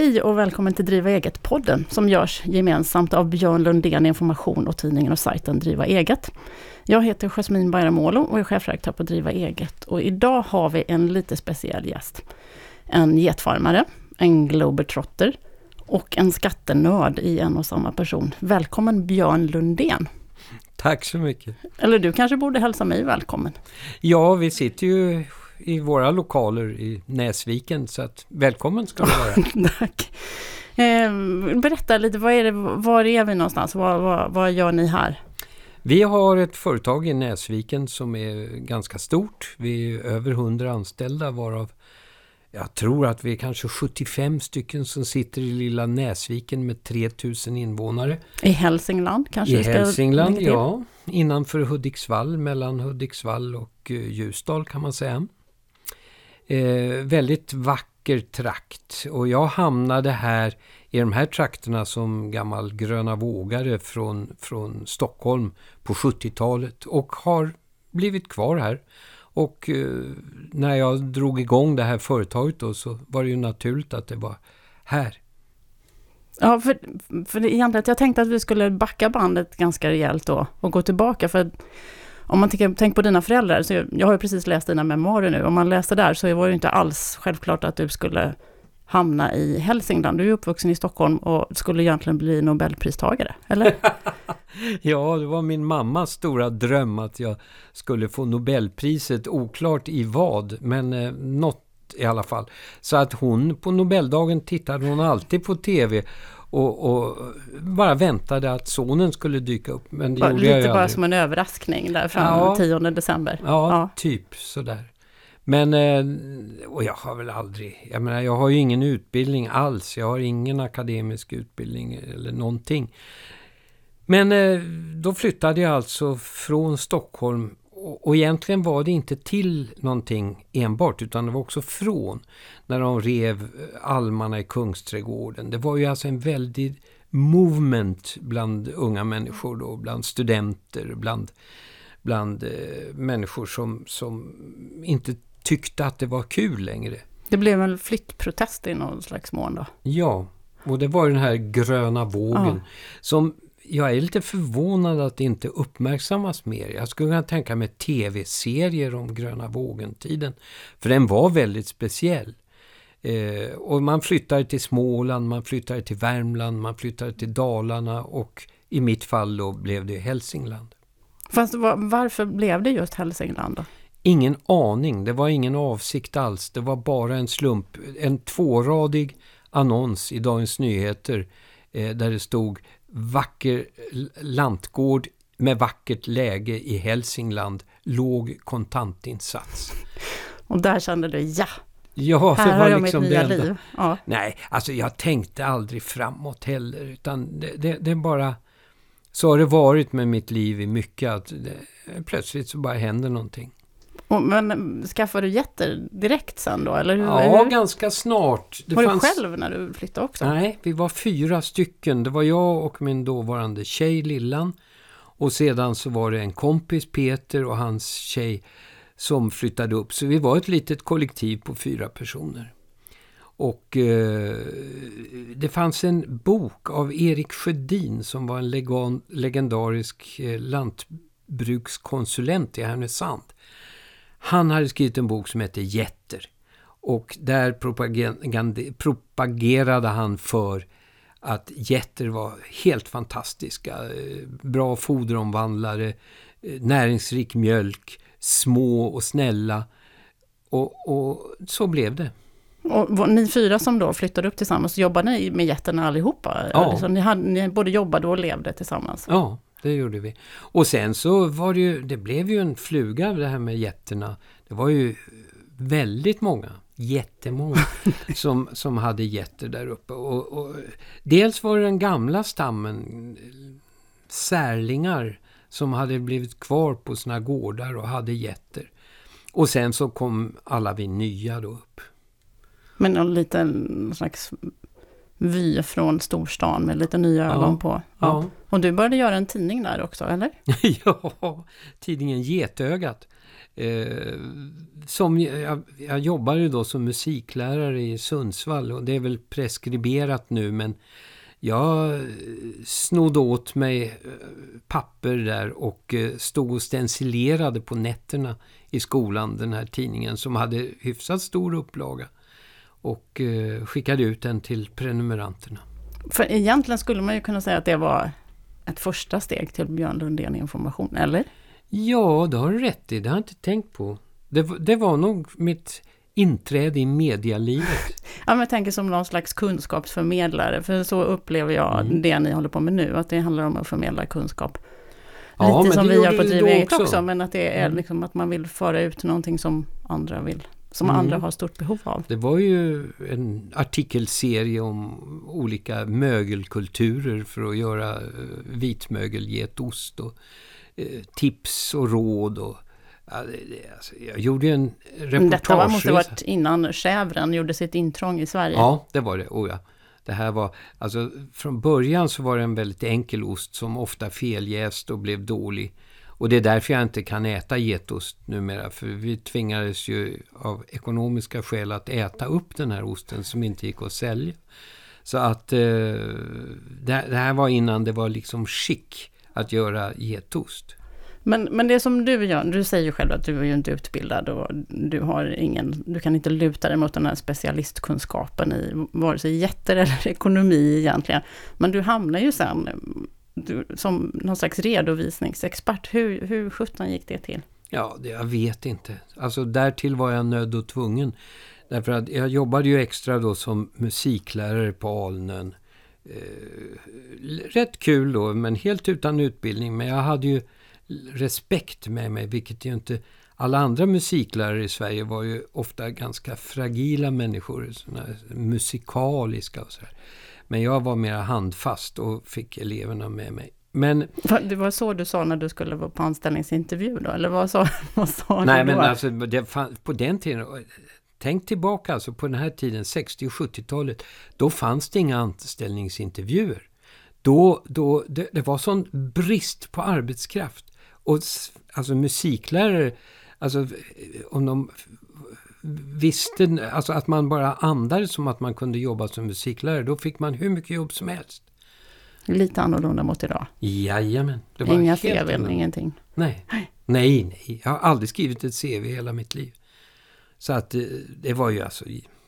Hej och välkommen till Driva eget-podden som görs gemensamt av Björn Lundén Information och tidningen och sajten Driva eget. Jag heter Jasmin Bayramoglu och är chefredaktör på Driva eget och idag har vi en lite speciell gäst. En getfarmare, en globetrotter och en skattenörd i en och samma person. Välkommen Björn Lundén! Tack så mycket! Eller du kanske borde hälsa mig välkommen? Ja, vi sitter ju i våra lokaler i Näsviken. Så att välkommen ska du vara. Tack. Eh, berätta lite, var är, det, var är vi någonstans? Vad, vad, vad gör ni här? Vi har ett företag i Näsviken som är ganska stort. Vi är över 100 anställda varav jag tror att vi är kanske 75 stycken som sitter i lilla Näsviken med 3000 invånare. I Hälsingland kanske? I Hälsingland, ja. Innanför Hudiksvall, mellan Hudiksvall och uh, Ljusdal kan man säga. Eh, väldigt vacker trakt och jag hamnade här i de här trakterna som gammal gröna vågare från, från Stockholm på 70-talet och har blivit kvar här. Och eh, när jag drog igång det här företaget då så var det ju naturligt att det var här. Ja, för, för egentligen, jag tänkte att vi skulle backa bandet ganska rejält då och gå tillbaka. För om man tänker, tänk på dina föräldrar, så jag, jag har ju precis läst dina memoarer nu, om man läste där så var det inte alls självklart att du skulle hamna i Hälsingland. Du är uppvuxen i Stockholm och skulle egentligen bli Nobelpristagare, eller? ja, det var min mammas stora dröm att jag skulle få Nobelpriset, oklart i vad, men eh, något i alla fall. Så att hon på Nobeldagen tittade hon alltid på TV och, och, bara väntade att sonen skulle dyka upp. Men det bara, gjorde lite jag bara aldrig. som en överraskning där fram Ja. 10 december. Ja, Ja. typ sådär. Men, eh, och jag har väl aldrig, jag menar jag har ju ingen utbildning alls. Jag har ingen akademisk utbildning eller någonting. Men eh, då flyttade jag alltså från Stockholm och egentligen var det inte till någonting enbart utan det var också från när de rev eh, almarna i Kungsträdgården. Det var ju alltså en väldig movement bland unga människor då, bland studenter, bland, bland eh, människor som, som inte tyckte att det var kul längre. Det blev en flyttprotest i någon slags mån då. Ja, och det var den här gröna vågen Ja. som jag är lite förvånad att det inte uppmärksammas mer. Jag skulle kunna tänka mig tv-serier om gröna vågen-tiden. För den var väldigt speciell. Eh, och man flyttade till Småland, man flyttade till Värmland, man flyttade till Dalarna och i mitt fall då blev det Hälsingland. Fast var, varför blev det just Hälsingland då? Ingen aning, det var ingen avsikt alls. Det var bara en slump. En tvåradig annons i Dagens Nyheter eh, där det stod vacker lantgård med vackert läge i Hälsingland, låg kontantinsats. Och där kände du, ja, Ja, här det har var jag liksom mitt nya liv. Ja. Nej, alltså jag tänkte aldrig framåt heller, utan det, det, det bara... Så har det varit med mitt liv i mycket, att det, plötsligt så bara händer någonting. Och, men skaffade du getter direkt sen då? Eller hur, Ja, hur? ganska snart. Det var fanns- du själv när du flyttade också? Nej, vi var fyra stycken. Det var jag och min dåvarande tjej Lillan. Och sedan så var det en kompis, Peter, och hans tjej som flyttade upp. Så vi var ett litet kollektiv på fyra personer. Och eh, det fanns en bok av Erik Sjödin som var en legan, legendarisk eh, lantbrukskonsulent i Härnösand. Han hade skrivit en bok som hette Jätter. Och där propagerade han för att getter var helt fantastiska. Eh, bra foderomvandlare, eh, näringsrik mjölk, små och snälla. Och, och så blev det. Och ni fyra som då flyttade upp tillsammans, jobbade ni med getterna allihopa? Ja. Alltså, ni, hade, ni både jobbade och levde tillsammans? Ja, det gjorde vi. Och sen så var det ju, det blev ju en fluga det här med getterna. Det var ju väldigt många, jättemånga, som, som hade getter där uppe. Och, och, dels var det den gamla stammen, särlingar, som hade blivit kvar på sina gårdar och hade getter. Och sen så kom alla vi nya då upp. Men någon liten slags vy från storstan med lite nya Ja. ögon på. Ja. Och du började göra en tidning där också, eller? ja, tidningen Getögat. Eh, som, jag, jag jobbade då som musiklärare i Sundsvall och det är väl preskriberat nu men jag eh, snodde åt mig eh, papper där och eh, stod och stencilerade på nätterna i skolan den här tidningen som hade hyfsat stor upplaga. Och skickade ut den till prenumeranterna. För egentligen skulle man ju kunna säga att det var ett första steg till Björn Lundén Information, eller? Ja, det har du rätt i. Det har jag inte tänkt på. Det, det var nog mitt inträde i medialivet. Ja, men jag tänker som någon slags kunskapsförmedlare, för så upplever jag Mm. det ni håller på med nu, att det handlar om att förmedla kunskap. Ja, Lite som vi gör på då eget också. också. men att det är Mm. liksom att man vill föra ut någonting som andra vill, som Mm. andra har stort behov av. Det var ju en artikelserie om olika mögelkulturer för att göra eh, vitmögelgetost och eh, tips och råd. Och, alltså, jag gjorde en Men Detta var, måste ha varit innan Schävren gjorde sitt intrång i Sverige. Ja, det var det. Oh, ja. Det här var, alltså, från början så var det en väldigt enkel ost som ofta feljäst och blev dålig. Och det är därför jag inte kan äta getost numera. För vi tvingades ju av ekonomiska skäl att äta upp den här osten som inte gick att sälja. Så att eh, det, det här var innan det var liksom chic att göra getost. Men, men det som du gör, du säger ju själv att du är ju inte utbildad och du har ingen, du kan inte luta dig mot den här specialistkunskapen i vare sig jätter eller ekonomi egentligen. Men du hamnar ju sen du, som någon slags redovisningsexpert. Hur, hur sjutton gick det till? Ja, det, jag vet inte. Alltså därtill var jag nödd och tvungen. Därför att jag jobbade ju extra då som musiklärare på Alnön. Eh, rätt kul då, men helt utan utbildning. Men jag hade ju respekt med mig, vilket ju inte... Alla andra musiklärare i Sverige var ju ofta ganska fragila människor, såna musikaliska och sådär. Men jag var mer handfast och fick eleverna med mig. Men Det var så du sa när du skulle vara på anställningsintervju då? Eller vad sa, vad sa Nej, du men då? alltså det fann, på den tiden, tänk tillbaka alltså på den här tiden, 60 och 70-talet, då fanns det inga anställningsintervjuer. Då, då, det, det var sån brist på arbetskraft. Och alltså musiklärare, alltså om de visste, alltså att man bara andades som att man kunde jobba som musiklärare, då fick man hur mycket jobb som helst. Lite annorlunda mot idag. Jajamän. Det var Inga annorlunda. ingenting. Nej. nej, nej. Jag har aldrig skrivit ett CV i hela mitt liv. Så att eh, det var ju alltså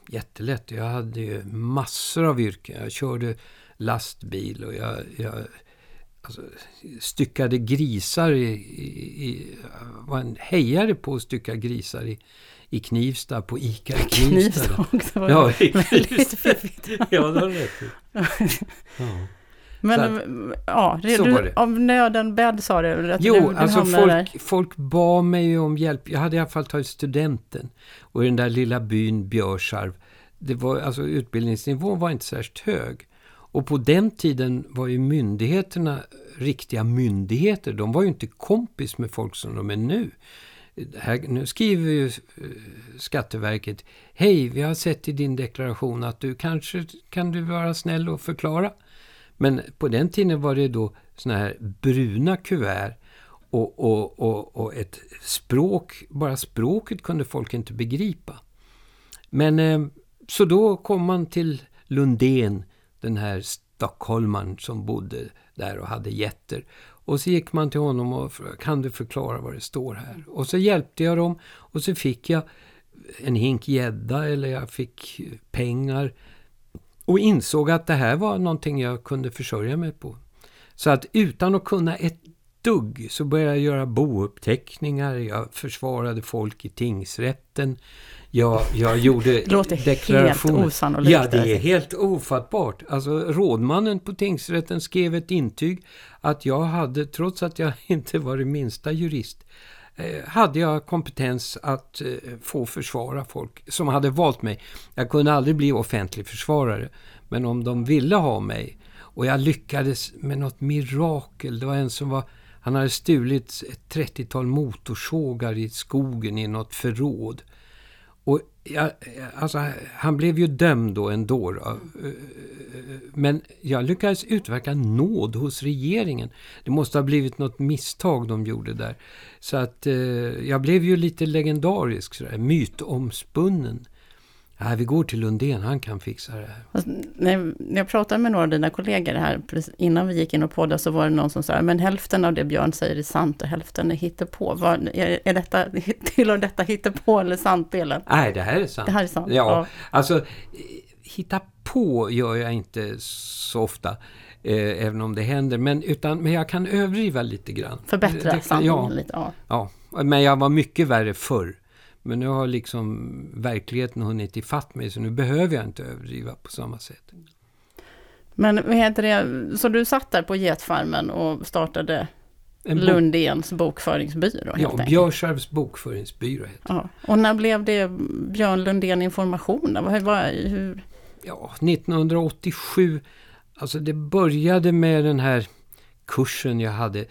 jättelätt. Jag hade ju massor av yrken. Jag körde lastbil och jag, jag alltså, styckade grisar i, i, var en hejare på att stycka grisar i, i Knivsta, på ICA i Knivsta. Knivs också. var Ja, i väldigt Knivsta. fiffigt. Ja, det har du rätt i. Ja. Men ja, det, så du, av nöden bädd sa du? Att Jo, du, du alltså där. folk, folk bad mig ju om hjälp. Jag hade i alla fall tagit studenten. Och i den där lilla byn Björsarv, det var, alltså utbildningsnivån var inte särskilt hög. Och på den tiden var ju myndigheterna riktiga myndigheter. De var ju inte kompis med folk som de är nu. Här, nu skriver ju eh, Skatteverket, hej, vi har sett i din deklaration att du kanske kan du vara snäll och förklara. Men på den tiden var det då såna här bruna kuvert och, och, och, och ett språk, bara språket kunde folk inte begripa. Men eh, så då kom man till Lundén, den här stockholmaren som bodde där och hade jätter. Och så gick man till honom och frågade, kan du förklara vad det står här? Och så hjälpte jag dem och så fick jag en hink gädda eller jag fick pengar. Och insåg att det här var någonting jag kunde försörja mig på. Så att utan att kunna ett dugg så började jag göra bouppteckningar, jag försvarade folk i tingsrätten. Jag, jag gjorde Det låter deklarationer. helt osannolikt. Ja, det är helt ofattbart. Alltså rådmannen på tingsrätten skrev ett intyg att jag hade, trots att jag inte var det minsta jurist, eh, hade jag kompetens att eh, få försvara folk som hade valt mig. Jag kunde aldrig bli offentlig försvarare, men om de ville ha mig och jag lyckades med något mirakel. Det var en som var, han hade stulit ett 30-tal motorsågar i skogen i något förråd. Och jag, alltså, han blev ju dömd då ändå. Då. men jag lyckades utverka nåd hos regeringen. Det måste ha blivit något misstag de gjorde där. Så att eh, jag blev ju lite legendarisk, sådär, mytomspunnen. Nej, vi går till Lundén, han kan fixa det här. Alltså, när, jag pratade med några av dina kollegor här, innan vi gick in och poddade, så var det någon som sa, men hälften av det Björn säger är sant och hälften är hittepå. Var, är, är detta, tillhör detta hittepå eller sant-delen? Nej, det här är sant. Det här är sant? Ja, ja. alltså hitta på gör jag inte så ofta. Eh, även om det händer. Men, utan, men jag kan överdriva lite grann. Förbättra sanningen ja, lite? Ja. ja. Men jag var mycket värre förr. Men nu har liksom verkligheten hunnit ifatt mig så nu behöver jag inte överdriva på samma sätt. Men vad heter det, så du satt där på getfarmen och startade en bok Lundéns bokföringsbyrå? ja, Björsarvs bokföringsbyrå heter ja. Och när blev det Björn Lundén Information? Hur, hur, Ja, 1987, alltså det började med den här kursen jag hade.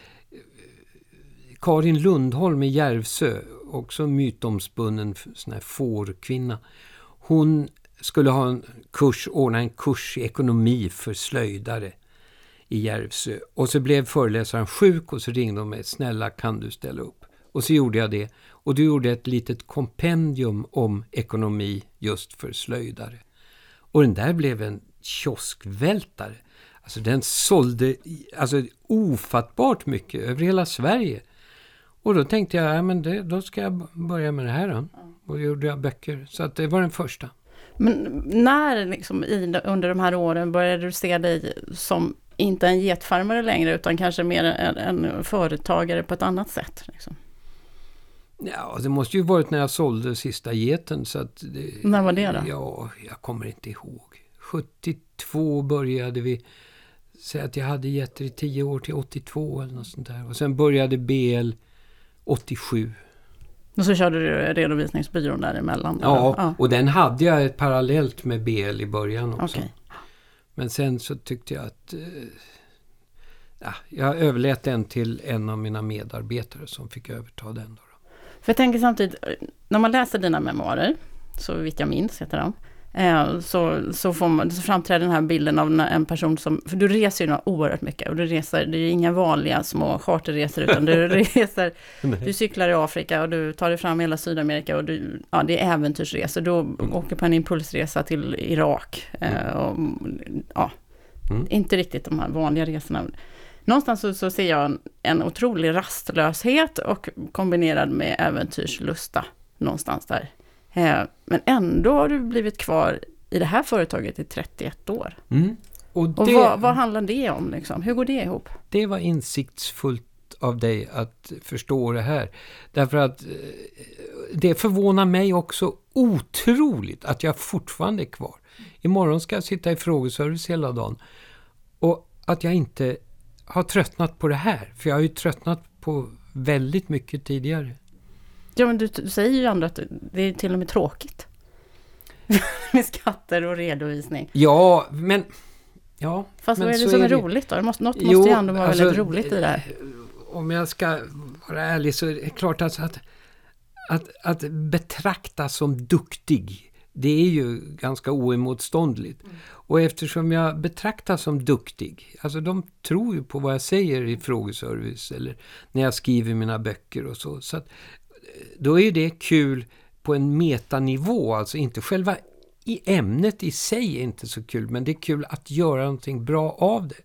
Karin Lundholm i Järvsö också mytomspunnen sån här fårkvinna. Hon skulle ha en kurs, ordna en kurs i ekonomi för slöjdare i Järvsö. Och så blev föreläsaren sjuk och så ringde de mig. Snälla kan du ställa upp? Och så gjorde jag det. Och du gjorde ett litet kompendium om ekonomi just för slöjdare. Och den där blev en kioskvältare. Alltså den sålde alltså, ofattbart mycket över hela Sverige. Och då tänkte jag, ja, men det, då ska jag börja med det här då. Och då gjorde jag böcker. Så att det var den första. Men när liksom i, under de här åren började du se dig som inte en getfarmare längre utan kanske mer en, en företagare på ett annat sätt? Liksom? Ja, det måste ju varit när jag sålde sista geten. Så att det, när var det då? Ja, jag kommer inte ihåg. 72 började vi. Säg att jag hade getter i 10 år till 82 eller något sånt där. Och sen började BL 87. Och så körde du redovisningsbyrån däremellan? Ja, ja, och den hade jag parallellt med BL i början också. Okay. Men sen så tyckte jag att... Eh, ja, jag överlät den till en av mina medarbetare som fick överta den. Då. För jag tänker samtidigt, när man läser dina memoarer, så vitt jag minns heter de, Eh, så, så, får man, så framträder den här bilden av en person som, för du reser ju oerhört mycket och du reser, det är inga vanliga små charterresor utan du reser, du cyklar i Afrika och du tar dig fram hela Sydamerika och du, ja det är äventyrsresor, du mm. åker på en impulsresa till Irak. Eh, och, ja, mm. Inte riktigt de här vanliga resorna. Någonstans så, så ser jag en, en otrolig rastlöshet och kombinerad med äventyrslusta någonstans där. Eh, men ändå har du blivit kvar i det här företaget i 31 år. Mm. Och, det, och vad, vad, handlar det om? Liksom? Hur går det ihop? Det var insiktsfullt av dig att förstå det här. Därför att eh, det förvånar mig också otroligt att jag fortfarande är kvar. Imorgon ska jag sitta i frågeservice hela dagen. Och att jag inte har tröttnat på det här. För jag har ju tröttnat på väldigt mycket tidigare. Ja, men du, du säger ju ändå att det är till och med tråkigt. med skatter och redovisning. Ja, men... Ja, Fast men vad är det som är, det... roligt då? Måste, något jo, måste ju ändå vara alltså, väldigt roligt i det här. Om jag ska vara ärlig så är det klart alltså att, att, att betrakta som duktig, det är ju ganska oemotståndligt. Mm. Och eftersom jag betraktas som duktig, alltså de tror ju på vad jag säger i frågeservice eller när jag skriver mina böcker och så. Så att då är det kul på en metanivå, alltså inte själva i ämnet i sig är inte så kul, men det är kul att göra någonting bra av det.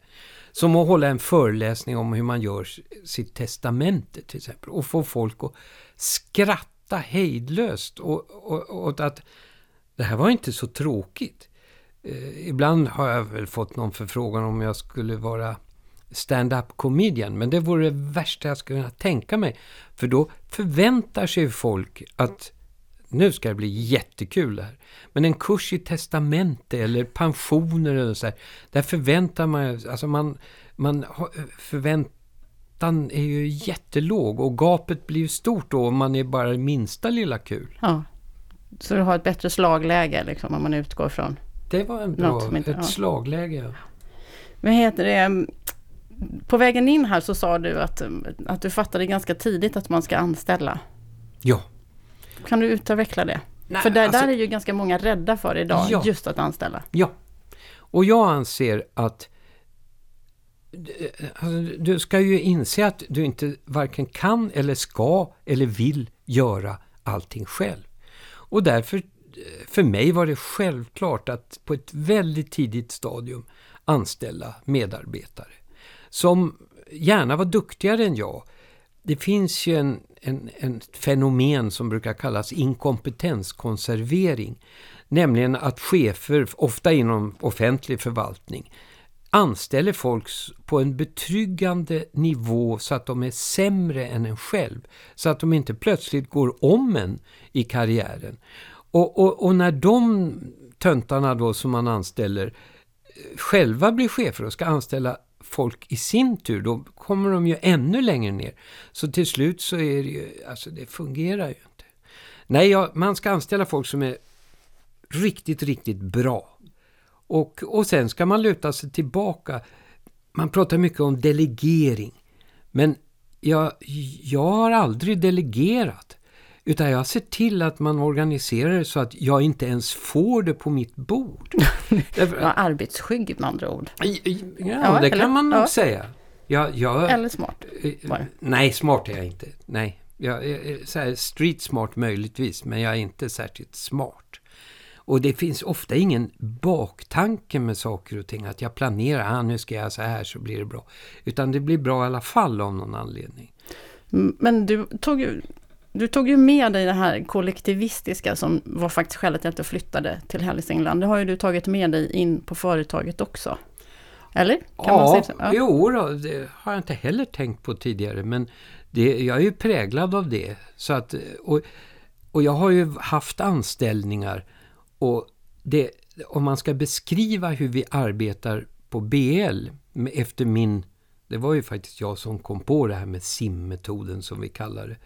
Som att hålla en föreläsning om hur man gör sitt testamente till exempel och få folk att skratta hejdlöst och, och, och att det här var inte så tråkigt. Eh, ibland har jag väl fått någon förfrågan om jag skulle vara stand-up comedian. Men det vore det värsta jag skulle kunna tänka mig. För då förväntar sig folk att nu ska det bli jättekul här. Men en kurs i testamente eller pensioner eller så här, där förväntar man alltså man, man förväntan är ju jättelåg och gapet blir ju stort då om man är bara det minsta lilla kul. Ja. Så du har ett bättre slagläge liksom om man utgår från Det var en bra, inte, ett ja. slagläge. Men heter det, på vägen in här så sa du att, att du fattade ganska tidigt att man ska anställa. Ja. Kan du utveckla det? Nej, för där, alltså, där är ju ganska många rädda för idag, ja. just att anställa. Ja. Och jag anser att alltså, du ska ju inse att du inte varken kan eller ska eller vill göra allting själv. Och därför, för mig var det självklart att på ett väldigt tidigt stadium anställa medarbetare som gärna var duktigare än jag. Det finns ju en, en, en fenomen som brukar kallas inkompetenskonservering. Nämligen att chefer, ofta inom offentlig förvaltning, anställer folk på en betryggande nivå så att de är sämre än en själv. Så att de inte plötsligt går om en i karriären. Och, och, och när de töntarna då som man anställer eh, själva blir chefer och ska anställa folk i sin tur, då kommer de ju ännu längre ner. Så till slut så är det ju, alltså det fungerar ju inte. Nej, ja, man ska anställa folk som är riktigt, riktigt bra. Och, och sen ska man luta sig tillbaka. Man pratar mycket om delegering. Men jag, jag har aldrig delegerat. Utan jag ser till att man organiserar det så att jag inte ens får det på mitt bord. Därför, ja, arbetsskygg med andra ord. Ja, ja det eller, kan man nog ja. säga. Jag, jag, eller smart. Bara. Eh, nej, smart är jag inte. Nej, jag är så här, street smart möjligtvis, men jag är inte särskilt smart. Och det finns ofta ingen baktanke med saker och ting. Att jag planerar, ah, nu ska jag så här så blir det bra. Utan det blir bra i alla fall av någon anledning. Men du tog ju, du tog ju med dig det här kollektivistiska som var faktiskt skälet till att du flyttade till Hälsingland. Det har ju du tagit med dig in på företaget också. Eller? Kan ja, man säga ja, jo då, det har jag inte heller tänkt på tidigare. Men det, jag är ju präglad av det. Så att, och, och jag har ju haft anställningar och det, om man ska beskriva hur vi arbetar på BL efter min... Det var ju faktiskt jag som kom på det här med simmetoden som vi kallar det.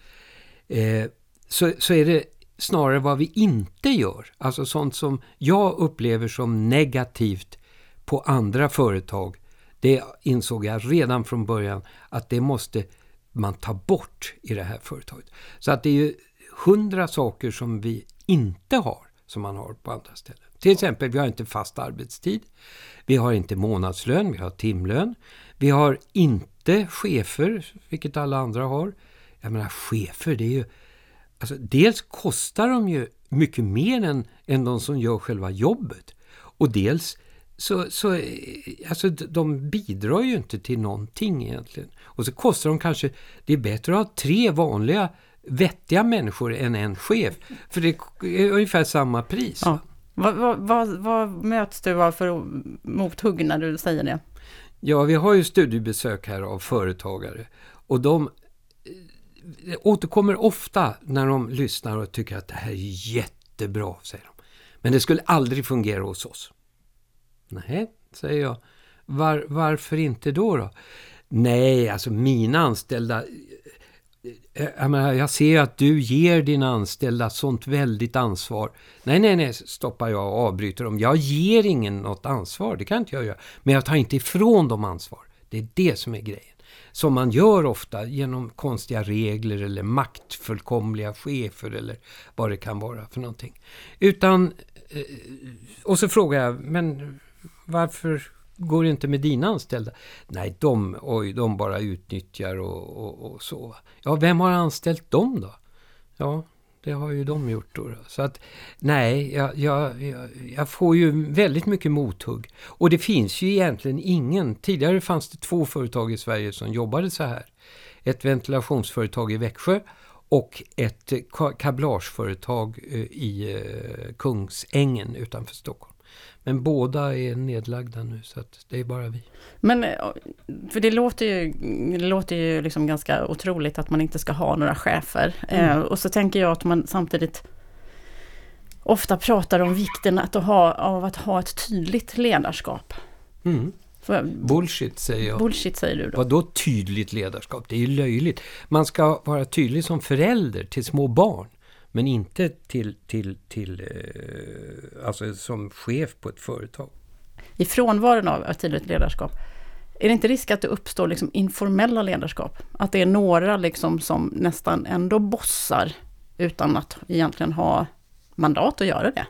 Eh, så, så är det snarare vad vi inte gör. Alltså sånt som jag upplever som negativt på andra företag. Det insåg jag redan från början att det måste man ta bort i det här företaget. Så att det är ju hundra saker som vi inte har som man har på andra ställen. Till exempel, vi har inte fast arbetstid. Vi har inte månadslön, vi har timlön. Vi har inte chefer, vilket alla andra har. Jag menar, chefer, det är ju... Alltså, dels kostar de ju mycket mer än, än de som gör själva jobbet. Och dels så, så alltså, de bidrar ju inte till någonting egentligen. Och så kostar de kanske... Det är bättre att ha tre vanliga vettiga människor än en chef. För det är ungefär samma pris. Ja. Vad, vad, vad, vad, möts du av för mothugg när du säger det? Ja, vi har ju studiebesök här av företagare. Och de eh, återkommer ofta när de lyssnar och tycker att det här är jättebra, säger de. Men det skulle aldrig fungera hos oss. Nej, säger jag. Var, varför inte då? då? Nej, alltså mina anställda eh, eh, jag, menar, jag ser att du ger dina anställda sånt väldigt ansvar. Nej, nej, nej, stoppar jag och avbryter dem. Jag ger ingen något ansvar, det kan inte jag göra. Men jag tar inte ifrån dem ansvar. Det är det som är grejen. Som man gör ofta genom konstiga regler eller maktfullkomliga chefer eller vad det kan vara för någonting. Utan, eh, och så frågar jag, men varför går det inte med dina anställda? Nej, de, oj, de bara utnyttjar och, och, och så. Ja, vem har anställt dem då? Ja, det har ju de gjort då. Så att nej, jag, jag, jag, får ju väldigt mycket mothugg. Och det finns ju egentligen ingen. Tidigare fanns det två företag i Sverige som jobbade så här. Ett ventilationsföretag i Växjö och ett kablageföretag eh, i eh, Kungsängen utanför Stockholm. Men båda är nedlagda nu så att det är bara vi. Men, eh, för det låter ju, det låter ju liksom ganska otroligt att man inte ska ha några chefer. Mm. Eh, och så tänker jag att man samtidigt ofta pratar om vikten att ha, av att ha ett tydligt ledarskap. Mm. För, bullshit säger jag. Bullshit säger du då. Vadå tydligt ledarskap? Det är ju löjligt. Man ska vara tydlig som förälder till små barn. Men inte till, till, till eh, alltså som chef på ett företag. I frånvaron av ett tydligt ledarskap, är det inte risk att det uppstår liksom informella ledarskap? Att det är några liksom som nästan ändå bossar utan att egentligen ha mandat att göra det?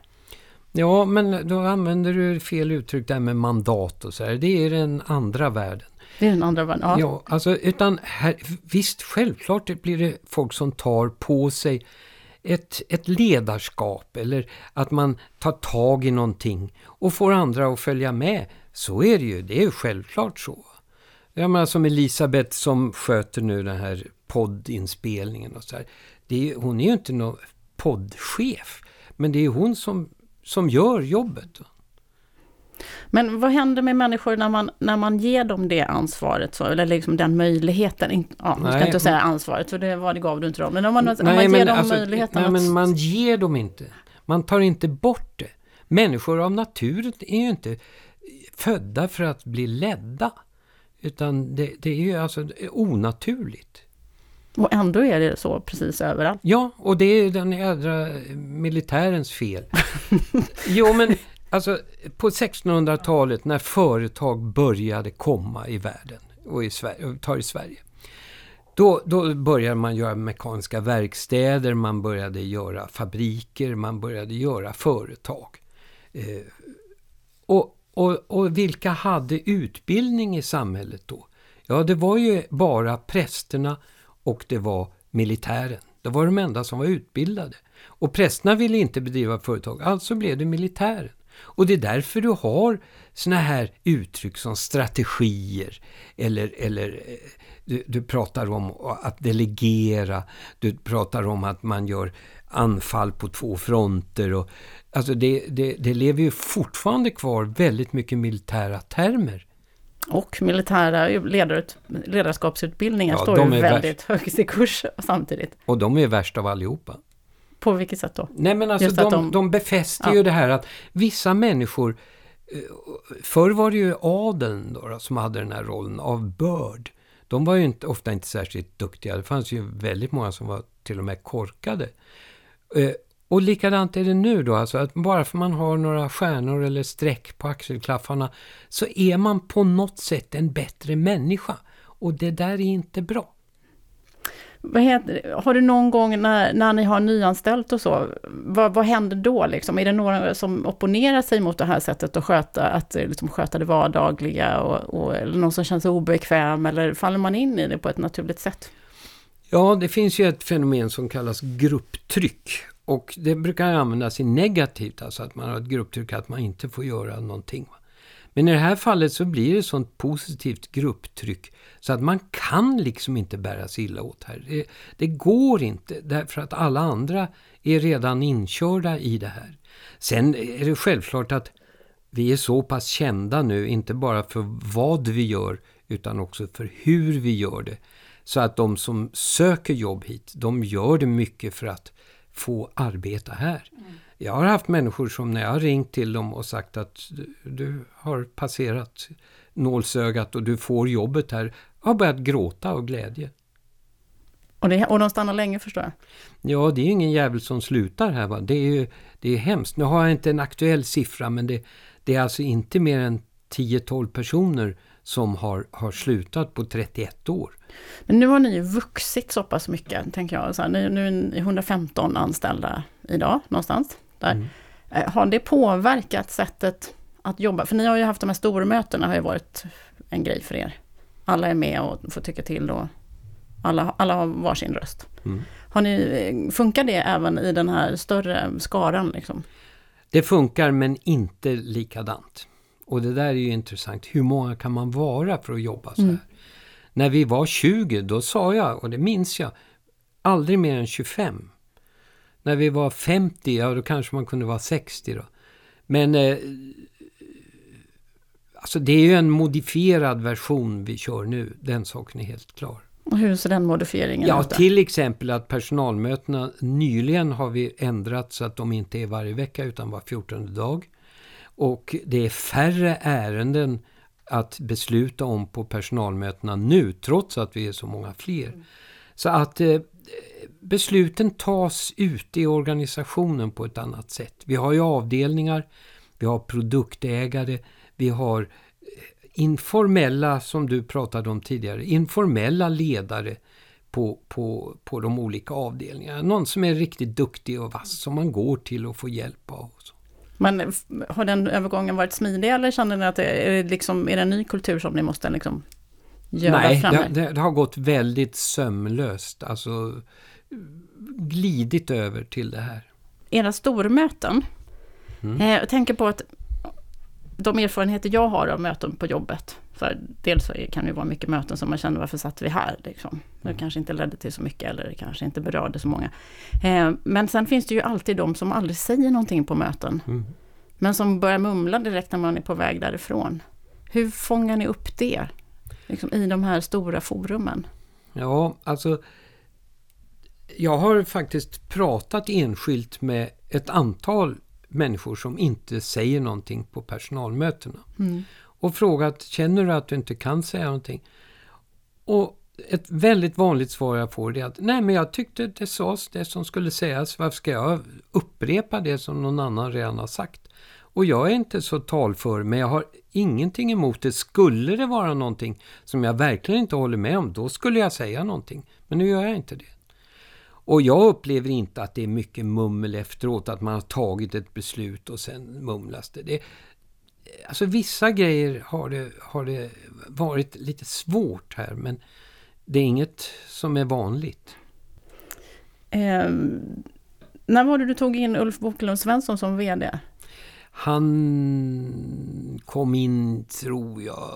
Ja, men då använder du fel uttryck där med mandat och så här. Det är den andra världen. Det är den andra världen, ja. Ja, alltså utan här, visst, självklart blir det folk som tar på sig ett, ett ledarskap eller att man tar tag i någonting och får andra att följa med. Så är det ju, det är ju självklart så. Jag menar alltså som Elisabeth som sköter nu den här poddinspelningen och så här. Det är, hon är ju inte någon poddchef, men det är hon som, som gör jobbet. Men vad händer med människor när man, när man ger dem det ansvaret, så, eller liksom den möjligheten? Ja, man ska inte säga ansvaret, för det, var det gav du inte dem. Men om man, nej, om man ger dem alltså, möjligheten nej, att... men man ger dem inte. Man tar inte bort det. Människor av naturen är ju inte födda för att bli ledda. Utan det, det är ju alltså onaturligt. Och ändå är det så precis överallt. Ja, och det är den jädra militärens fel. jo, men alltså på 1600-talet när företag började komma i världen och i Sverige, tar i Sverige. Då, då började man göra mekaniska verkstäder, man började göra fabriker, man började göra företag. Eh, och, och, och vilka hade utbildning i samhället då? Ja, det var ju bara prästerna och det var militären. Det var de enda som var utbildade. Och prästerna ville inte bedriva företag, alltså blev det militären. Och det är därför du har såna här uttryck som strategier eller, eller eh, du, du, pratar om att delegera, du pratar om att man gör anfall på två fronter. Och, alltså det, det, det lever ju fortfarande kvar väldigt mycket militära termer. Och militära ledar, ledarskapsutbildningar ja, står ju väldigt högt i kurs samtidigt. Och de är värst av allihopa. På vilket sätt då? Nej men alltså de, de, de befäster ja. ju det här att vissa människor eh, Förr var det ju adeln då, som hade den här rollen av börd. De var ju inte, ofta inte särskilt duktiga. Det fanns ju väldigt många som var till och med korkade. Eh, och likadant är det nu då, alltså att bara för man har några stjärnor eller streck på axelklaffarna så är man på något sätt en bättre människa. Och det där är inte bra. Vad heter, har du någon gång när, när ni har nyanställt och så, vad, vad händer då? Liksom? Är det några som opponerar sig mot det här sättet att sköta, att eh, liksom sköta det vardagliga? Och, och, eller någon som känner sig obekväm? Eller faller man in i det på ett naturligt sätt? Ja, det finns ju ett fenomen som kallas grupptryck. Och det brukar användas i negativt, alltså att man har ett grupptryck att man inte får göra någonting. Men i det här fallet så blir det sånt positivt grupptryck så att man kan liksom inte bära sig illa åt här. Det, det, går inte därför att alla andra är redan inkörda i det här. Sen är det självklart att vi är så pass kända nu, inte bara för vad vi gör utan också för hur vi gör det. Så att de som söker jobb hit, de gör det mycket för att få arbeta här. Mm. Jag har haft människor som när jag har ringt till dem och sagt att du, har passerat nålsögat och du får jobbet här, har börjat gråta av glädje. Och, det, och de stannar länge förstår jag? Ja, det är ingen jävel som slutar här. Va? Det, är ju, det är hemskt. Nu har jag inte en aktuell siffra men det, det är alltså inte mer än 10-12 personer som har, har slutat på 31 år. Men nu har ni ju vuxit så pass mycket, tänker jag. Så här, nu, nu är ni 115 anställda idag, någonstans. Där. Mm. Eh, har det påverkat sättet att jobba? För ni har ju haft de här stormötena, har ju varit en grej för er. Alla är med och får tycka till och alla, alla har varsin röst. Mm. Har ni, funkar det även i den här större skaran? Liksom? Det funkar men inte likadant. Och det där är ju intressant. Hur många kan man vara för att jobba så här? Mm. När vi var 20, då sa jag, och det minns jag, aldrig mer än 25. När vi var 50, ja då kanske man kunde vara 60 då. Men eh, alltså det är ju en modifierad version vi kör nu, den saken är helt klar. Och hur ser den modifieringen ja, ut? Ja, till exempel att personalmötena nyligen har vi ändrat så att de inte är varje vecka utan var 14 dag. Och det är färre ärenden att besluta om på personalmötena nu, trots att vi är så många fler. Mm. Så att eh, besluten tas ute i organisationen på ett annat sätt. Vi har ju avdelningar, vi har produktägare, vi har eh, informella, som du pratade om tidigare, informella ledare på, på, på de olika avdelningarna. Någon som är riktigt duktig och vass som man går till och får hjälp av. Men har den övergången varit smidig eller känner ni att det är, liksom, är det en ny kultur som ni måste liksom göra Nej, fram? det, det, det har gått väldigt sömlöst. Alltså glidit över till det här. Era stormöten, Mm. eh, jag tänker på att de erfarenheter jag har av möten på jobbet, för dels så kan det vara mycket möten som man känner varför satt vi här? Liksom. Det Mm. kanske inte ledde till så mycket eller det kanske inte berörde så många. Eh, men sen finns det ju alltid de som aldrig säger någonting på möten. Mm. Men som börjar mumla direkt när man är på väg därifrån. Hur fångar ni upp det? Liksom I de här stora forumen. Ja, alltså jag har faktiskt pratat enskilt med ett antal människor som inte säger någonting på personalmötena. Mm. Och frågat, känner du att du inte kan säga någonting? Och ett väldigt vanligt svar jag får är att nej men jag tyckte det sades det som skulle sägas. Varför ska jag upprepa det som någon annan redan har sagt? Och jag är inte så talför men jag har ingenting emot det. Skulle det vara någonting som jag verkligen inte håller med om, då skulle jag säga någonting. Men nu gör jag inte det. Och jag upplever inte att det är mycket mummel efteråt, att man har tagit ett beslut och sen mumlas det. det alltså vissa grejer har det, har det varit lite svårt här, men det är inget som är vanligt. Eh, när var det du tog in Ulf Bokelund Svensson som VD? Han kom in, tror jag,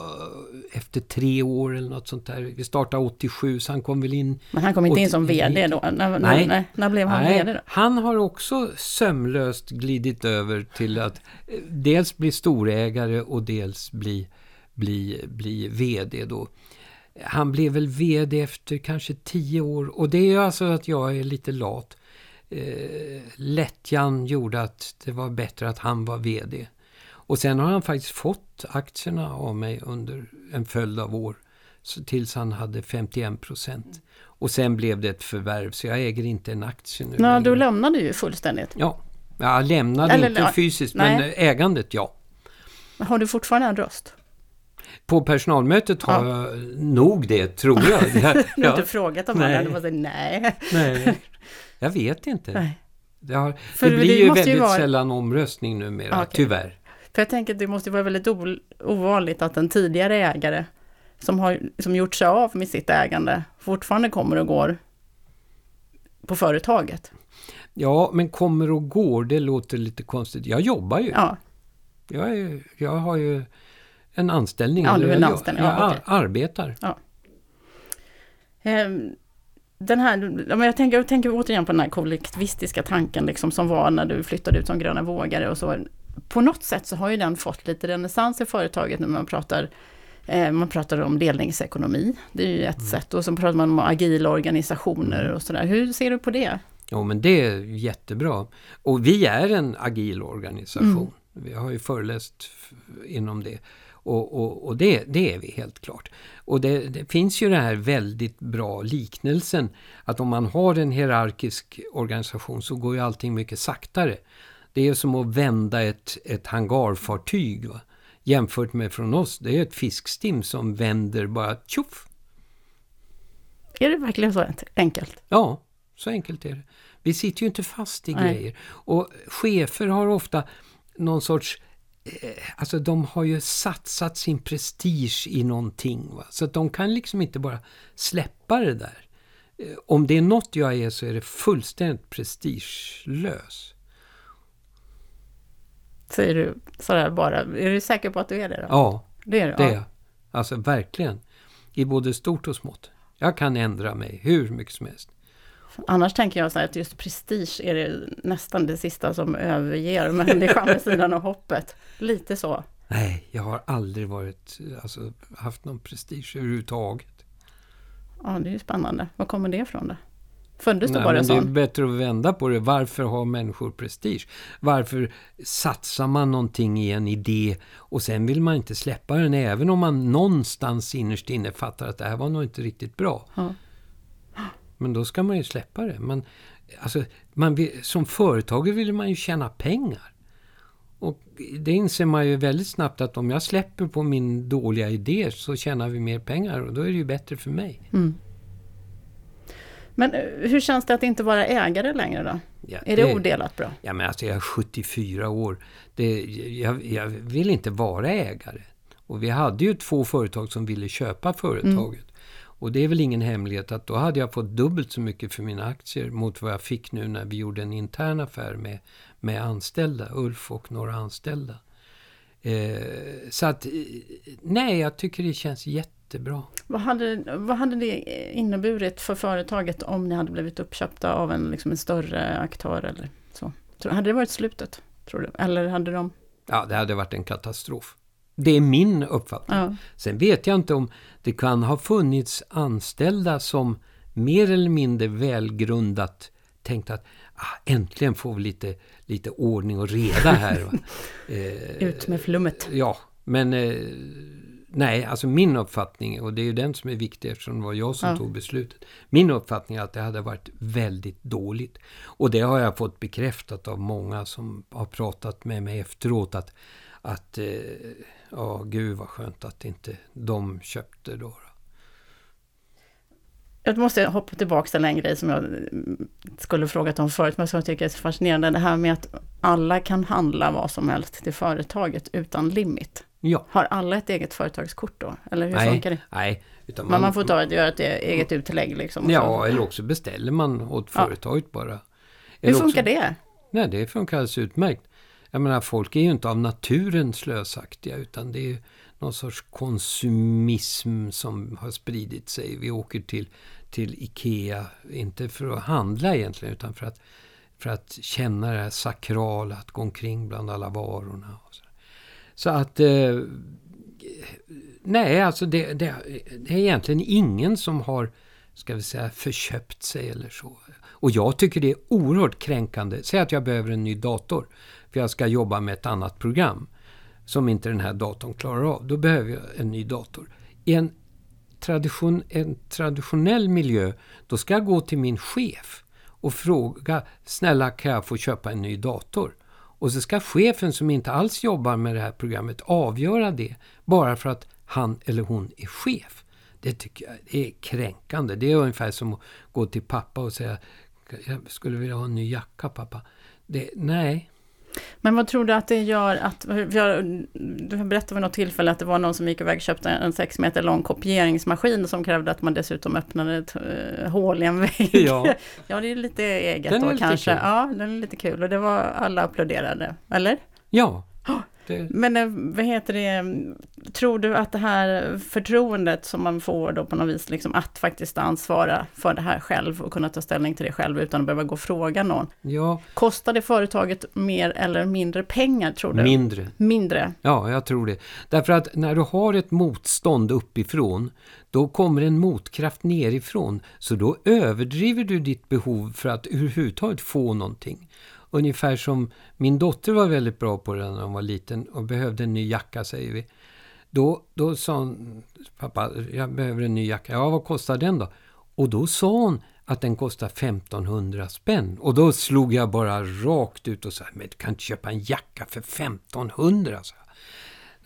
efter tre år eller något sånt där. Vi startade 87, så han kom väl in... Men han kom inte in som 89. VD då? När, Nej. när, när blev han Nej, VD då? han har också sömlöst glidit över till att eh, dels bli storägare och dels bli, bli, bli VD då. Han blev väl VD efter kanske tio år och det är alltså att jag är lite lat. Eh, lättjan gjorde att det var bättre att han var VD. Och sen har han faktiskt fått aktierna av mig under en följd av år. Så tills han hade 51 procent. Och sen blev det ett förvärv så jag äger inte en aktie nu Nej, du lämnade ju fullständigt. Ja, jag lämnade Eller, inte fysiskt nej. men ägandet ja. Har du fortfarande en röst? På personalmötet har Ja. jag nog det, tror jag. Du har inte frågat om Nej. bara säger nej. nej, jag vet inte. nej. Det, har, För det det blir ju måste ju väldigt vara- sällan omröstning numera, Okej. tyvärr. För jag tänker att det måste vara väldigt ovanligt att en tidigare ägare som har som gjort sig av med sitt ägande fortfarande kommer och går på företaget. Ja, men kommer och går, det låter lite konstigt. Jag jobbar ju. Ja, Jag, är, jag har ju en anställning. Ja, du är en jag, anställning, jag ja, ar- okej. arbetar. Ehm, Den här, jag, tänker, jag tänker återigen på den här kollektivistiska tanken liksom, som var när du flyttade ut som gröna vågare och så. På något sätt så har ju den fått lite renässans i företaget när man pratar eh, man pratar om delningsekonomi, det är ju ett Mm. sätt. Och så pratar man om agila organisationer och sådär. Hur ser du på det? Jo, men det är jättebra. Och vi är en agil organisation. Vi har ju föreläst inom det. Och, och, och det, det är vi helt klart. Och det, det finns ju den här väldigt bra liknelsen att om man har en hierarkisk organisation så går ju allting mycket saktare. Det är som att vända ett, ett hangarfartyg. Va? Jämfört med från oss, det är ett fiskstim som vänder bara tjoff. Är det verkligen så enkelt? Ja, så enkelt är det. Vi sitter ju inte fast i Nej. grejer. Och chefer har ofta någon sorts... Eh, alltså de har ju satsat sin prestige i någonting. Va? Så de kan liksom inte bara släppa det där. Eh, om det är något jag är så är det fullständigt prestigelös. Säger du sådär bara. Är du säker på att du är det då? Ja, det är du. det är ja. jag. Alltså verkligen. I både stort och smått. Jag kan ändra mig hur mycket som helst. Annars tänker jag så att just prestige är det nästan det sista som överger människan vid sidan av hoppet. Lite så. Nej, jag har aldrig varit, alltså, haft någon prestige överhuvudtaget. Ja, det är ju spännande. Var kommer det ifrån då? Föddes du bara men det är sån? bättre att vända på det. Varför har människor prestige? Varför satsar man någonting i en idé och sen vill man inte släppa den även om man någonstans innerst inne fattar att det här var nog inte riktigt bra. Ja. Men då ska man ju släppa det. Man, alltså, man som företagare vill man ju tjäna pengar. Och det inser man ju väldigt snabbt att om jag släpper på min dåliga idé så tjänar vi mer pengar och då är det ju bättre för mig. Mm. Men eh, hur känns det att inte vara ägare längre då? Ja, Är det odelat bra? Ja, men alltså jag är 74 år. Det, jag, jag vill inte vara ägare. Och vi hade ju två företag som ville köpa företaget. Mm. Och det är väl ingen hemlighet att då hade jag fått dubbelt så mycket för mina aktier mot vad jag fick nu när vi gjorde en intern affär med, med anställda, Ulf och några anställda. Eh, så att, eh, nej, jag tycker det känns jättebra. Vad hade, vad hade det inneburit för företaget om ni hade blivit uppköpta av en, liksom en större aktör eller så? Hade det varit slutet, tror du? Eller hade de... Ja, det hade varit en katastrof. Det är min uppfattning. Ja. Sen vet jag inte om det kan ha funnits anställda som mer eller mindre välgrundat tänkt att ah, äntligen får vi lite, lite ordning och reda här. eh, Ut med flummet. Ja, men eh, nej, alltså min uppfattning, och det är ju den som är viktig eftersom det var jag som ja. tog beslutet. Min uppfattning är att det hade varit väldigt dåligt. Och det har jag fått bekräftat av många som har pratat med mig efteråt att att eh, ja, gud vad skönt att inte de köpte då. Jag måste hoppa tillbaka till en grej som jag skulle frågat om förut, men som jag tycker är så fascinerande. Det här med att alla kan handla vad som helst till företaget utan limit. Ja. Har alla ett eget företagskort då? Eller hur nej, funkar det? Nej. Utan man, man får ta göra ett eget utlägg liksom? Ja, eller också beställer man åt företaget ja. bara. Eller hur funkar också, det? Nej, det funkar alldeles utmärkt. Jag menar, folk är ju inte av naturen slösaktiga utan det är någon sorts konsumism som har spridit sig. Vi åker till, till Ikea, inte för att handla egentligen utan för att, för att känna det här sakrala, att gå omkring bland alla varorna. så. så. att... Eh, nej, alltså det, det, det är egentligen ingen som har ska vi säga, förköpt sig eller så. Och jag tycker det är oerhört kränkande. Säg att jag behöver en ny dator för jag ska jobba med ett annat program som inte den här datorn klarar av. Då behöver jag en ny dator. I en, tradition, en traditionell miljö, då ska jag gå till min chef och fråga, snälla kan jag få köpa en ny dator? Och så ska chefen som inte alls jobbar med det här programmet avgöra det, bara för att han eller hon är chef. Det tycker jag är kränkande. Det är ungefär som att gå till pappa och säga, jag skulle vilja ha en ny jacka pappa. Det, nej, men vad tror du att det gör att, du berättade vid något tillfälle att det var någon som gick iväg och köpte en sex meter lång kopieringsmaskin som krävde att man dessutom öppnade ett uh, hål i en vägg. Ja. ja, det är lite eget den då kanske. Kul. Ja, den är lite kul och det var alla applåderade, eller? Ja, det... Men eh, vad heter det, tror du att det här förtroendet som man får då på något vis, liksom att faktiskt ansvara för det här själv och kunna ta ställning till det själv utan att behöva gå och fråga någon. Ja. Kostar det företaget mer eller mindre pengar tror du? Mindre. Mindre? Ja, jag tror det. Därför att när du har ett motstånd uppifrån, då kommer en motkraft nerifrån. Så då överdriver du ditt behov för att överhuvudtaget få någonting. Ungefär som min dotter var väldigt bra på det när hon var liten och behövde en ny jacka säger vi. Då, då sa hon, pappa jag behöver en ny jacka. Ja, vad kostar den då? Och då sa hon att den kostar 1500 spänn. Och då slog jag bara rakt ut och sa, men du kan inte köpa en jacka för 1500. Så.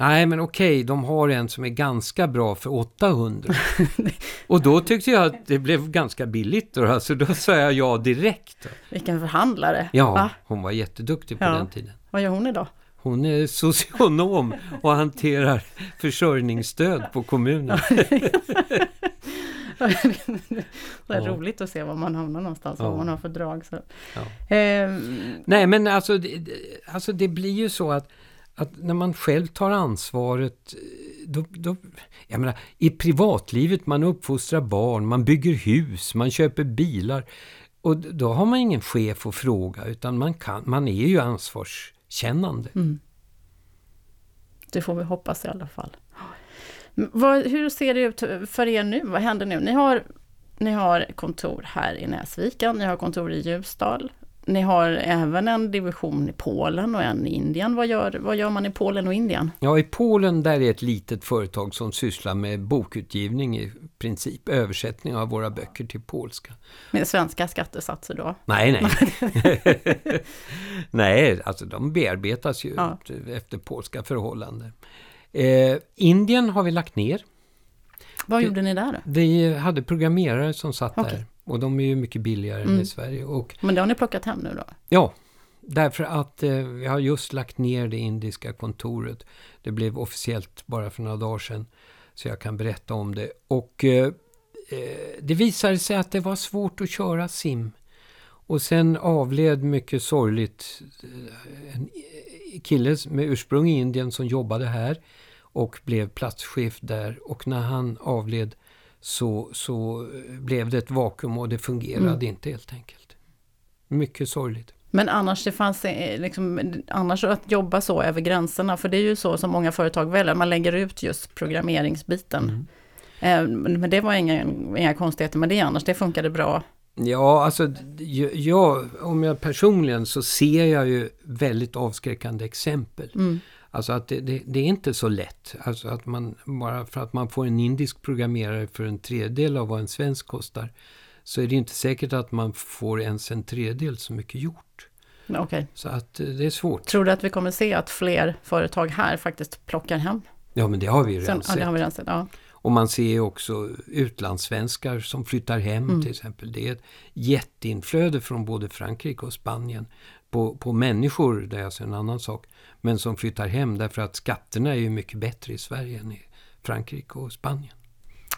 Nej, men okej, de har en som är ganska bra för 800. och då tyckte jag att det blev ganska billigt. Då, alltså, då sa jag ja direkt. Vilken förhandlare! Ja, Va? hon var jätteduktig på ja. den tiden. Vad gör hon idag? Hon är socionom och hanterar försörjningsstöd på kommunen. det är ja. roligt att se var man hamnar någonstans, ja. vad man har för drag. Så. Ja. Eh, Nej, men alltså det, alltså det blir ju så att att när man själv tar ansvaret, då, då, jag menar, i privatlivet, man uppfostrar barn, man bygger hus, man köper bilar. Och då har man ingen chef att fråga, utan man, kan, man är ju ansvarskännande. Mm. Det får vi hoppas i alla fall. Vad, hur ser det ut för er nu? Vad händer nu? Ni har, ni har kontor här i Näsviken, ni har kontor i Ljusdal, ni har även en division i Polen och en i Indien. Vad gör, vad gör man i Polen och Indien? Ja, i Polen där är ett litet företag som sysslar med bokutgivning i princip, översättning av våra böcker till polska. Med svenska skattesatser då? Nej, nej. nej, alltså de bearbetas ju ja. efter polska förhållanden. Eh, Indien har vi lagt ner. Vad gjorde ni där då? Vi hade programmerare som satt okay. där. Och de är ju mycket billigare än Mm. i Sverige. Och Men det har ni plockat hem nu då? Ja, därför att eh, vi har just lagt ner det indiska kontoret. Det blev officiellt bara för några dagar sedan. Så jag kan berätta om det. Och eh, eh, det visade sig att det var svårt att köra sim. Och sen avled mycket sorgligt eh, en kille med ursprung i Indien som jobbade här och blev platschef där. Och när han avled så, så blev det ett vakuum och det fungerade Mm. inte helt enkelt. Mycket sorgligt. Men annars, det fanns eh, liksom, annars att jobba så över gränserna, för det är ju så som många företag väljer, man lägger ut just programmeringsbiten. Mm. Eh, Men det var inga, inga konstigheter med det annars, det funkade bra. Ja, alltså jag, om jag personligen så ser jag ju väldigt avskräckande exempel. Mm. Alltså att det, det, det är inte så lätt. Alltså att man, bara för att man får en indisk programmerare för en tredjedel av vad en svensk kostar. Så är det inte säkert att man får ens en tredjedel så mycket gjort. Okej. Så att eh, det är svårt. Tror du att vi kommer se att fler företag här faktiskt plockar hem? Ja, men det har vi Sen, redan ja, sett. vi redan sett. Ja. Och man ser också utlandssvenskar som flyttar hem Mm. till exempel. Det är ett jätteinflöde från både Frankrike och Spanien på, på människor, det är alltså en annan sak, men som flyttar hem därför att skatterna är ju mycket bättre i Sverige än i Frankrike och Spanien.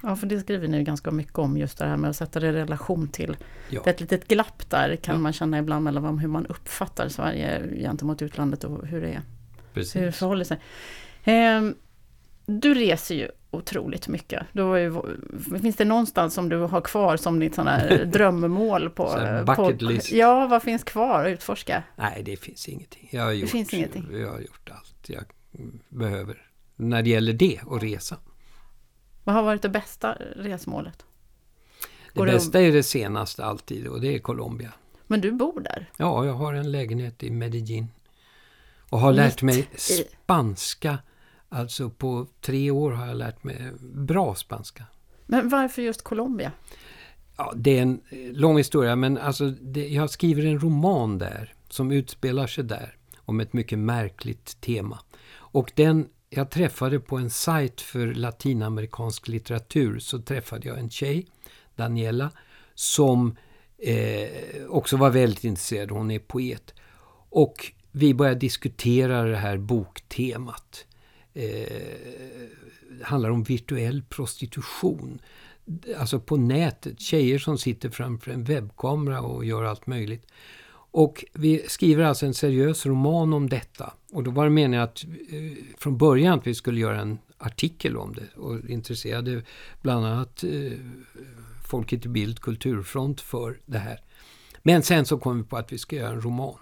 ja, för det skriver ni ju ganska mycket om, just det här med att sätta det i relation till. Ja. Det är ett litet glapp där kan Ja. man känna ibland mellan hur man uppfattar Sverige gentemot utlandet och hur det är. Hur det Precis. förhåller sig. Ehm, du reser ju otroligt mycket. Har ju, finns det någonstans som du har kvar som ditt sån här drömmål på... Här på. Ja, vad finns kvar att utforska? Nej, det finns ingenting. Jag har gjort, finns ingenting. Jag har gjort allt jag behöver när det gäller det och resa. Vad har varit det bästa resmålet? Det Går det- bästa är det senaste alltid och det är Colombia. Men du bor där? Ja, jag har en lägenhet i Medellin. Och har lärt mig Mitt spanska. Alltså på tre år har jag lärt mig bra spanska. Men varför just Colombia? Ja, det är en eh, lång historia men alltså det, jag skriver en roman där som utspelar sig där om ett mycket märkligt tema. Och den jag träffade på en sajt för latinamerikansk litteratur så träffade jag en tjej, Daniela, som eh, också var väldigt intresserad. Hon är poet. Och vi började diskutera det här boktemat. Eh, handlar om virtuell prostitution. Alltså på nätet, tjejer som sitter framför en webbkamera och gör allt möjligt. Och vi skriver alltså en seriös roman om detta. Och då var det meningen att eh, från början att vi skulle göra en artikel om det och intresserade bland annat eh, Folket i Bild Kulturfront för det här. Men sen så kom vi på att vi ska göra en roman.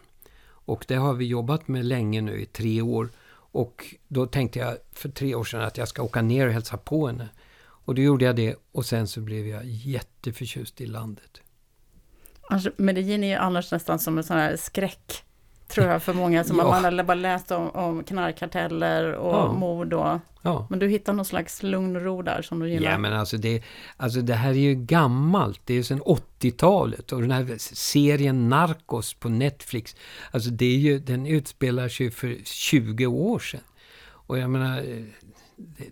Och det har vi jobbat med länge nu i tre år. Och då tänkte jag för tre år sedan att jag ska åka ner och hälsa på henne. Och då gjorde jag det och sen så blev jag jätteförtjust i landet. Alltså, Medellin är ju annars nästan som en sån här skräck, tror jag, för många. Som Ja. Man bara läst om, om knarkkarteller och Ja. mord och... Ja. Men du hittar någon slags lugn och ro där som du gillar. Ja men alltså det, alltså det här är ju gammalt. Det är ju sedan 80-talet. Och den här serien Narcos på Netflix. Alltså det är ju, den utspelar sig för 20 år sedan. Och jag menar,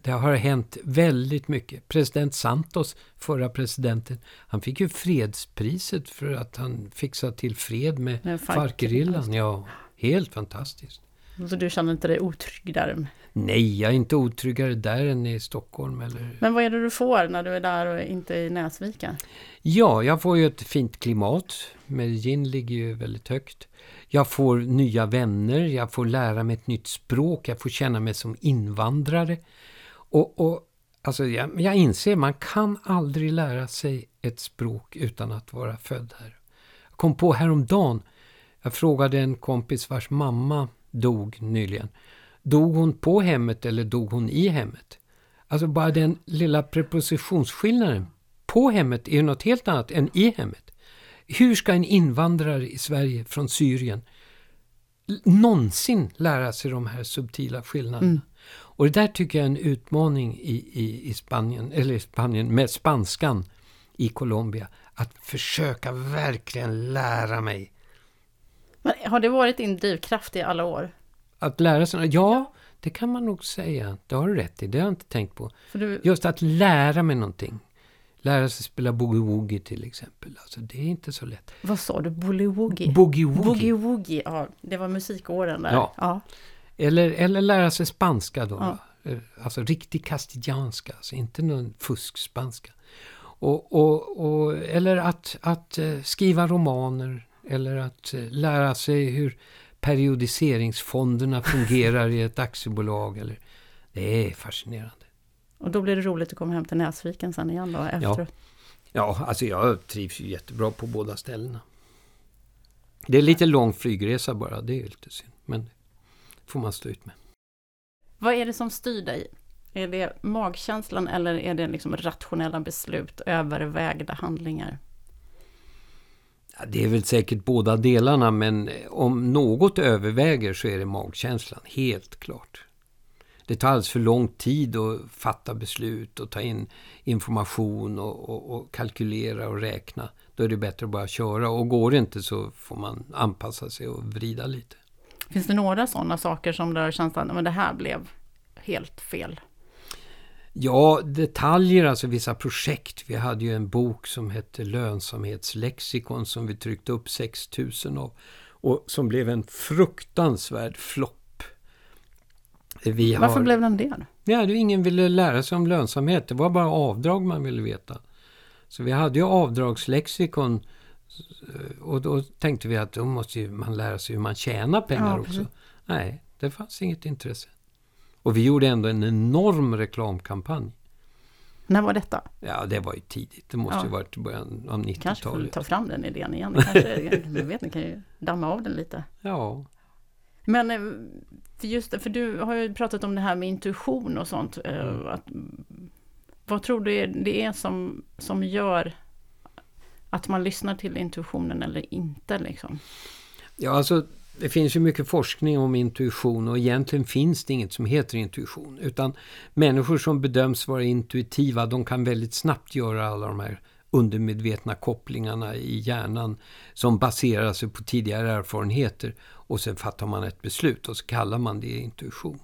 det, har hänt väldigt mycket. President Santos, förra presidenten, han fick ju fredspriset för att han fixade till fred med Med FARC. Farc-gerillan. Ja, helt fantastiskt. Så du känner inte dig otrygg där? Nej, jag är inte otryggare där än i Stockholm eller Men vad är det du får när du är där och inte i Näsviken? Ja, jag får ju ett fint klimat. Medellin ligger ju väldigt högt. Jag får nya vänner, jag får lära mig ett nytt språk, jag får känna mig som invandrare. Och, och alltså jag, jag inser, man kan aldrig lära sig ett språk utan att vara född här. Jag kom på häromdagen, jag frågade en kompis vars mamma dog nyligen. Dog hon på hemmet eller dog hon i hemmet? Alltså bara den lilla prepositionsskillnaden. På hemmet är ju något helt annat än i hemmet. Hur ska en invandrare i Sverige från Syrien någonsin lära sig de här subtila skillnaderna? Mm. Och det där tycker jag är en utmaning i, i, i Spanien, eller i Spanien, med spanskan i Colombia. Att försöka verkligen lära mig. Men har det varit din drivkraft i alla år? Att lära sig, ja, det kan man nog säga. Det har du rätt i, det har jag inte tänkt på. Du, Just att lära mig någonting. Lära sig spela boogie-woogie till exempel. Alltså, det är inte så lätt. Vad sa du? Boogie-woogie? Boogie-woogie. Ja. Det var musikåren där. Ja. ja. Eller, eller lära sig spanska då. Ja. Eh, Alltså riktig castilianska, alltså inte någon fuskspanska. Och, och, och, eller att, att eh, skriva romaner. Eller att eh, lära sig hur periodiseringsfonderna fungerar i ett aktiebolag. Eller, det är fascinerande. Och då blir det roligt att komma hem till Näsviken sen igen då efteråt. Ja, alltså jag trivs ju jättebra på båda ställena. Det är lite lång flygresa bara, det är ju lite synd. Men det får man stå ut med. Vad är det som styr dig? Är det magkänslan eller är det liksom rationella beslut, övervägda handlingar? Det är väl säkert båda delarna, men om något överväger så är det magkänslan, helt klart. Det tar alldeles för lång tid att fatta beslut och ta in information och, och, och kalkylera och räkna. Då är det bättre att bara köra och går det inte så får man anpassa sig och vrida lite. Finns det några sådana saker som du har känt att men det här blev helt fel? Ja, detaljer, alltså vissa projekt. Vi hade ju en bok som hette Lönsamhetslexikon som vi tryckte upp 6000 av. Och som blev en fruktansvärd flopp. Vi Varför har... blev den det? Ja, det ingen ville lära sig om lönsamhet. Det var bara avdrag man ville veta. Så vi hade ju avdragslexikon. eh, Och då tänkte vi att då måste man lära sig hur man tjänar pengar Ja, också. Nej, det fanns inget intresse. Och vi gjorde ändå en enorm reklamkampanj. När var detta? Ja, det var ju tidigt. Det måste Ja. ju varit början av Kanske får 90-talet. ta fram den idén igen. Kanske, jag vet, ni kan ju damma av den lite. Ja. Men eh, för just för du har ju pratat om det här med intuition och sånt. eh, Mm. Att, vad tror du det är som, som gör att man lyssnar till intuitionen eller inte? Liksom? ja, alltså det finns ju mycket forskning om intuition och egentligen finns det inget som heter intuition. Utan människor som bedöms vara intuitiva, de kan väldigt snabbt göra alla de här undermedvetna kopplingarna i hjärnan som baserar sig på tidigare erfarenheter. Och sen fattar man ett beslut och så kallar man det intuition.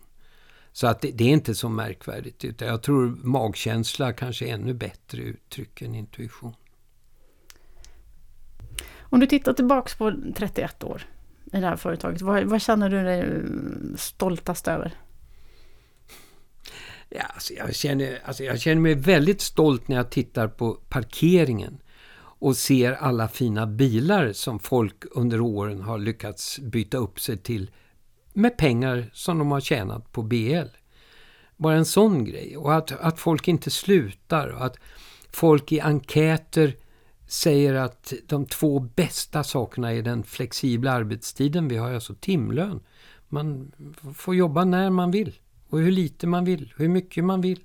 Så att det, det är inte så märkvärdigt. Utan jag tror magkänsla kanske är ännu bättre uttryck än intuition. Om du tittar tillbaks på 31 år i det här företaget, vad, vad känner du dig stoltast över? Ja, alltså jag, känner, alltså jag känner mig väldigt stolt när jag tittar på parkeringen och ser alla fina bilar som folk under åren har lyckats byta upp sig till med pengar som de har tjänat på BL. Bara en sån grej. Och att, att folk inte slutar. Och att folk i enkäter säger att de två bästa sakerna är den flexibla arbetstiden. Vi har alltså timlön. Man får jobba när man vill och hur lite man vill, hur mycket man vill.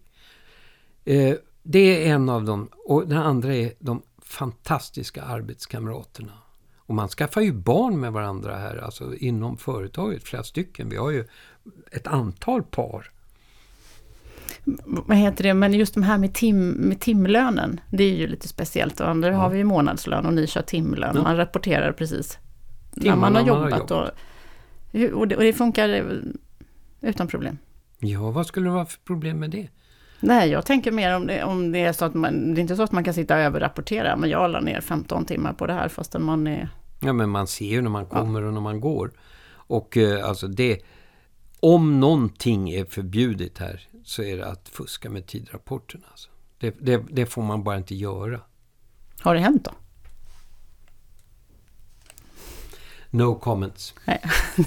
Eh, det är en av dem. Och den andra är de fantastiska arbetskamraterna. Och man skaffar ju barn med varandra här, alltså inom företaget, flera stycken. Vi har ju ett antal par. Vad heter det, men just de här med, tim, med timlönen, det är ju lite speciellt. Och andra Ja. har vi ju månadslön och ni kör timlön. Ja. Man rapporterar precis när Timmarna man har man har jobbat. Och, det, och det funkar utan problem. Ja, vad skulle det vara för problem med det? Nej, jag tänker mer om det, om det är så att man, det är inte så att man kan sitta och överrapportera, men jag la ner 15 timmar på det här fastän man är... Ja, men man ser ju när man kommer och när man går. Och eh, alltså det... Om någonting är förbjudet här så är det att fuska med tidrapporterna. Alltså. Det, det, det får man bara inte göra. Har det hänt då? No comments. Nej.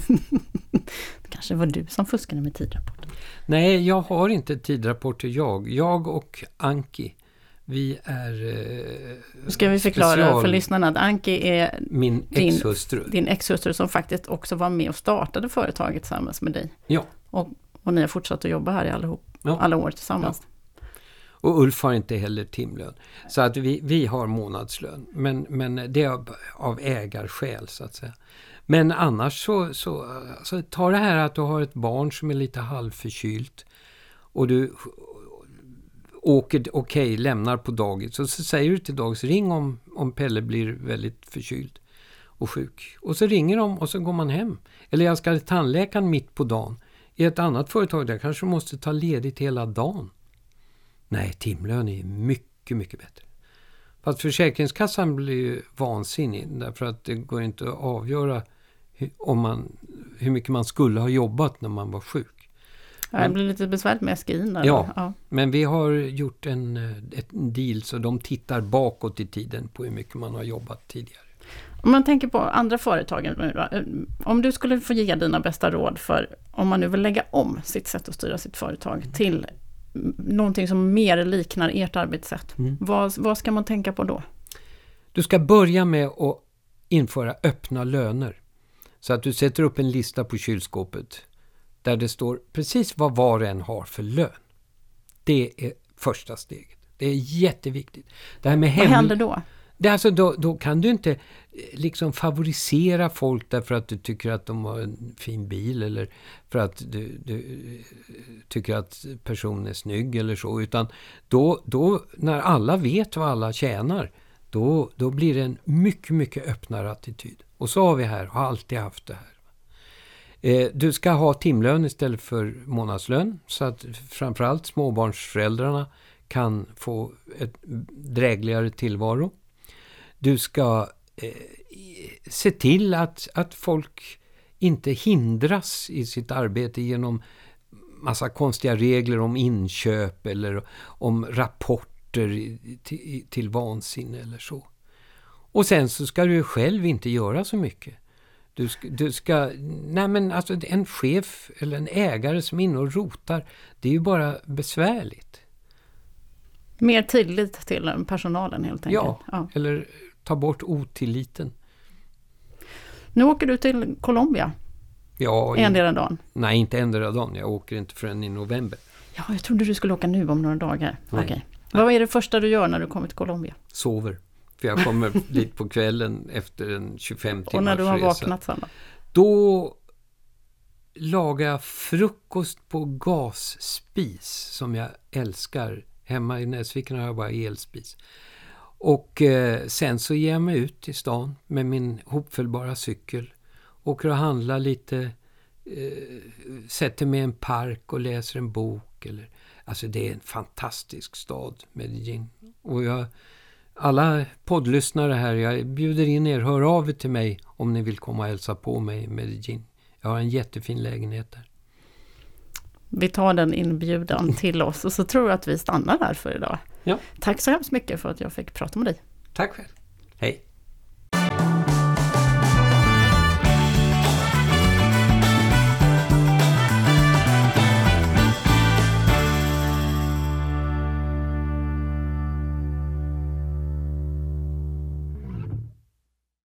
det kanske var du som fuskade med tidrapporten. Nej, jag har inte tidrapporter jag. Jag och Anki, vi är... Eh, ska vi förklara special- för lyssnarna att Anki är Min ex-hustru. din ex-hustru som faktiskt också var med och startade företaget tillsammans med dig. Ja. Och, och ni har fortsatt att jobba här i allihop, Ja. alla år tillsammans. Och Ulf har inte heller timlön. Så att vi, vi har månadslön. Men, men det är av, av ägarskäl så att säga. Men annars så, så alltså, ta det här att du har ett barn som är lite halvförkylt. Och du åker, okej, lämnar på dagis. Och så säger du till dagis, ring om, om Pelle blir väldigt förkyld och sjuk. Och så ringer de och så går man hem. Eller jag ska till tandläkaren mitt på dagen. I ett annat företag där kanske du måste ta ledigt hela dagen. Nej, timlön är mycket, mycket bättre. Fast Försäkringskassan blir ju vansinnig därför att det går inte att avgöra hur, om man, hur mycket man skulle ha jobbat när man var sjuk. Ja, det blir lite besvärligt med SGI. Ja. ja. Men vi har gjort en, ett deal så de tittar bakåt i tiden på hur mycket man har jobbat tidigare. Om man tänker på andra nu då. eh, Om du skulle få ge dina bästa råd för om man nu vill lägga om sitt sätt att styra sitt företag till någonting som mer liknar ert arbetssätt. Mm. Vad, vad ska man tänka på då? Du ska börja med att införa öppna löner. Så att du sätter upp en lista på kylskåpet där det står precis vad var och en har för lön. Det är första steget. Det är jätteviktigt. Det här med Vad händer då? Det är alltså då, då kan du inte eh, liksom favorisera folk därför att du tycker att de har en fin bil eller för att du, du eh, tycker att personen är snygg eller så. Utan då, då när alla vet vad alla tjänar, då, då blir det en mycket, mycket öppnare attityd. Och så har vi här, har alltid haft det här. Eh, Du ska ha timlön istället för månadslön så att framförallt småbarnsföräldrarna kan få ett drägligare tillvaro. Du ska eh, se till att, att folk inte hindras i sitt arbete genom massa konstiga regler om inköp eller om rapporter till, till vansinne eller så. Och sen så ska du själv inte göra så mycket. Du ska, du ska, nej men alltså en chef eller en ägare som är inne och rotar, det är ju bara besvärligt. Mer tillit till personalen helt enkelt. Ja, Ja. eller ta bort otilliten. Nu åker du till Colombia Ja, en in, del dagen. nej inte ändra dagen. Jag åker inte förrän i november. Ja, jag trodde du skulle åka nu om några dagar. Nej. Okej. Vad är det första du gör när du kommer till Colombia? Sover. För jag kommer dit på kvällen efter en 25 timmars Och när du har resa. vaknat sen då? Då lagar jag frukost på gasspis som jag älskar. Hemma i Näsviken har jag bara elspis. Och eh, sen så ger jag mig ut i stan med min hopfällbara cykel. Åker och handlar lite. Eh, sätter mig i en park och läser en bok. Eller, alltså det är en fantastisk stad, Medellin. Och jag, alla poddlyssnare här, jag bjuder in er. Hör av er till mig om ni vill komma och hälsa på mig i Medellin. Jag har en jättefin lägenhet där. Vi tar den inbjudan till oss och så tror jag att vi stannar där för idag. Ja. Tack så hemskt mycket för att jag fick prata med dig. Tack själv. Hej.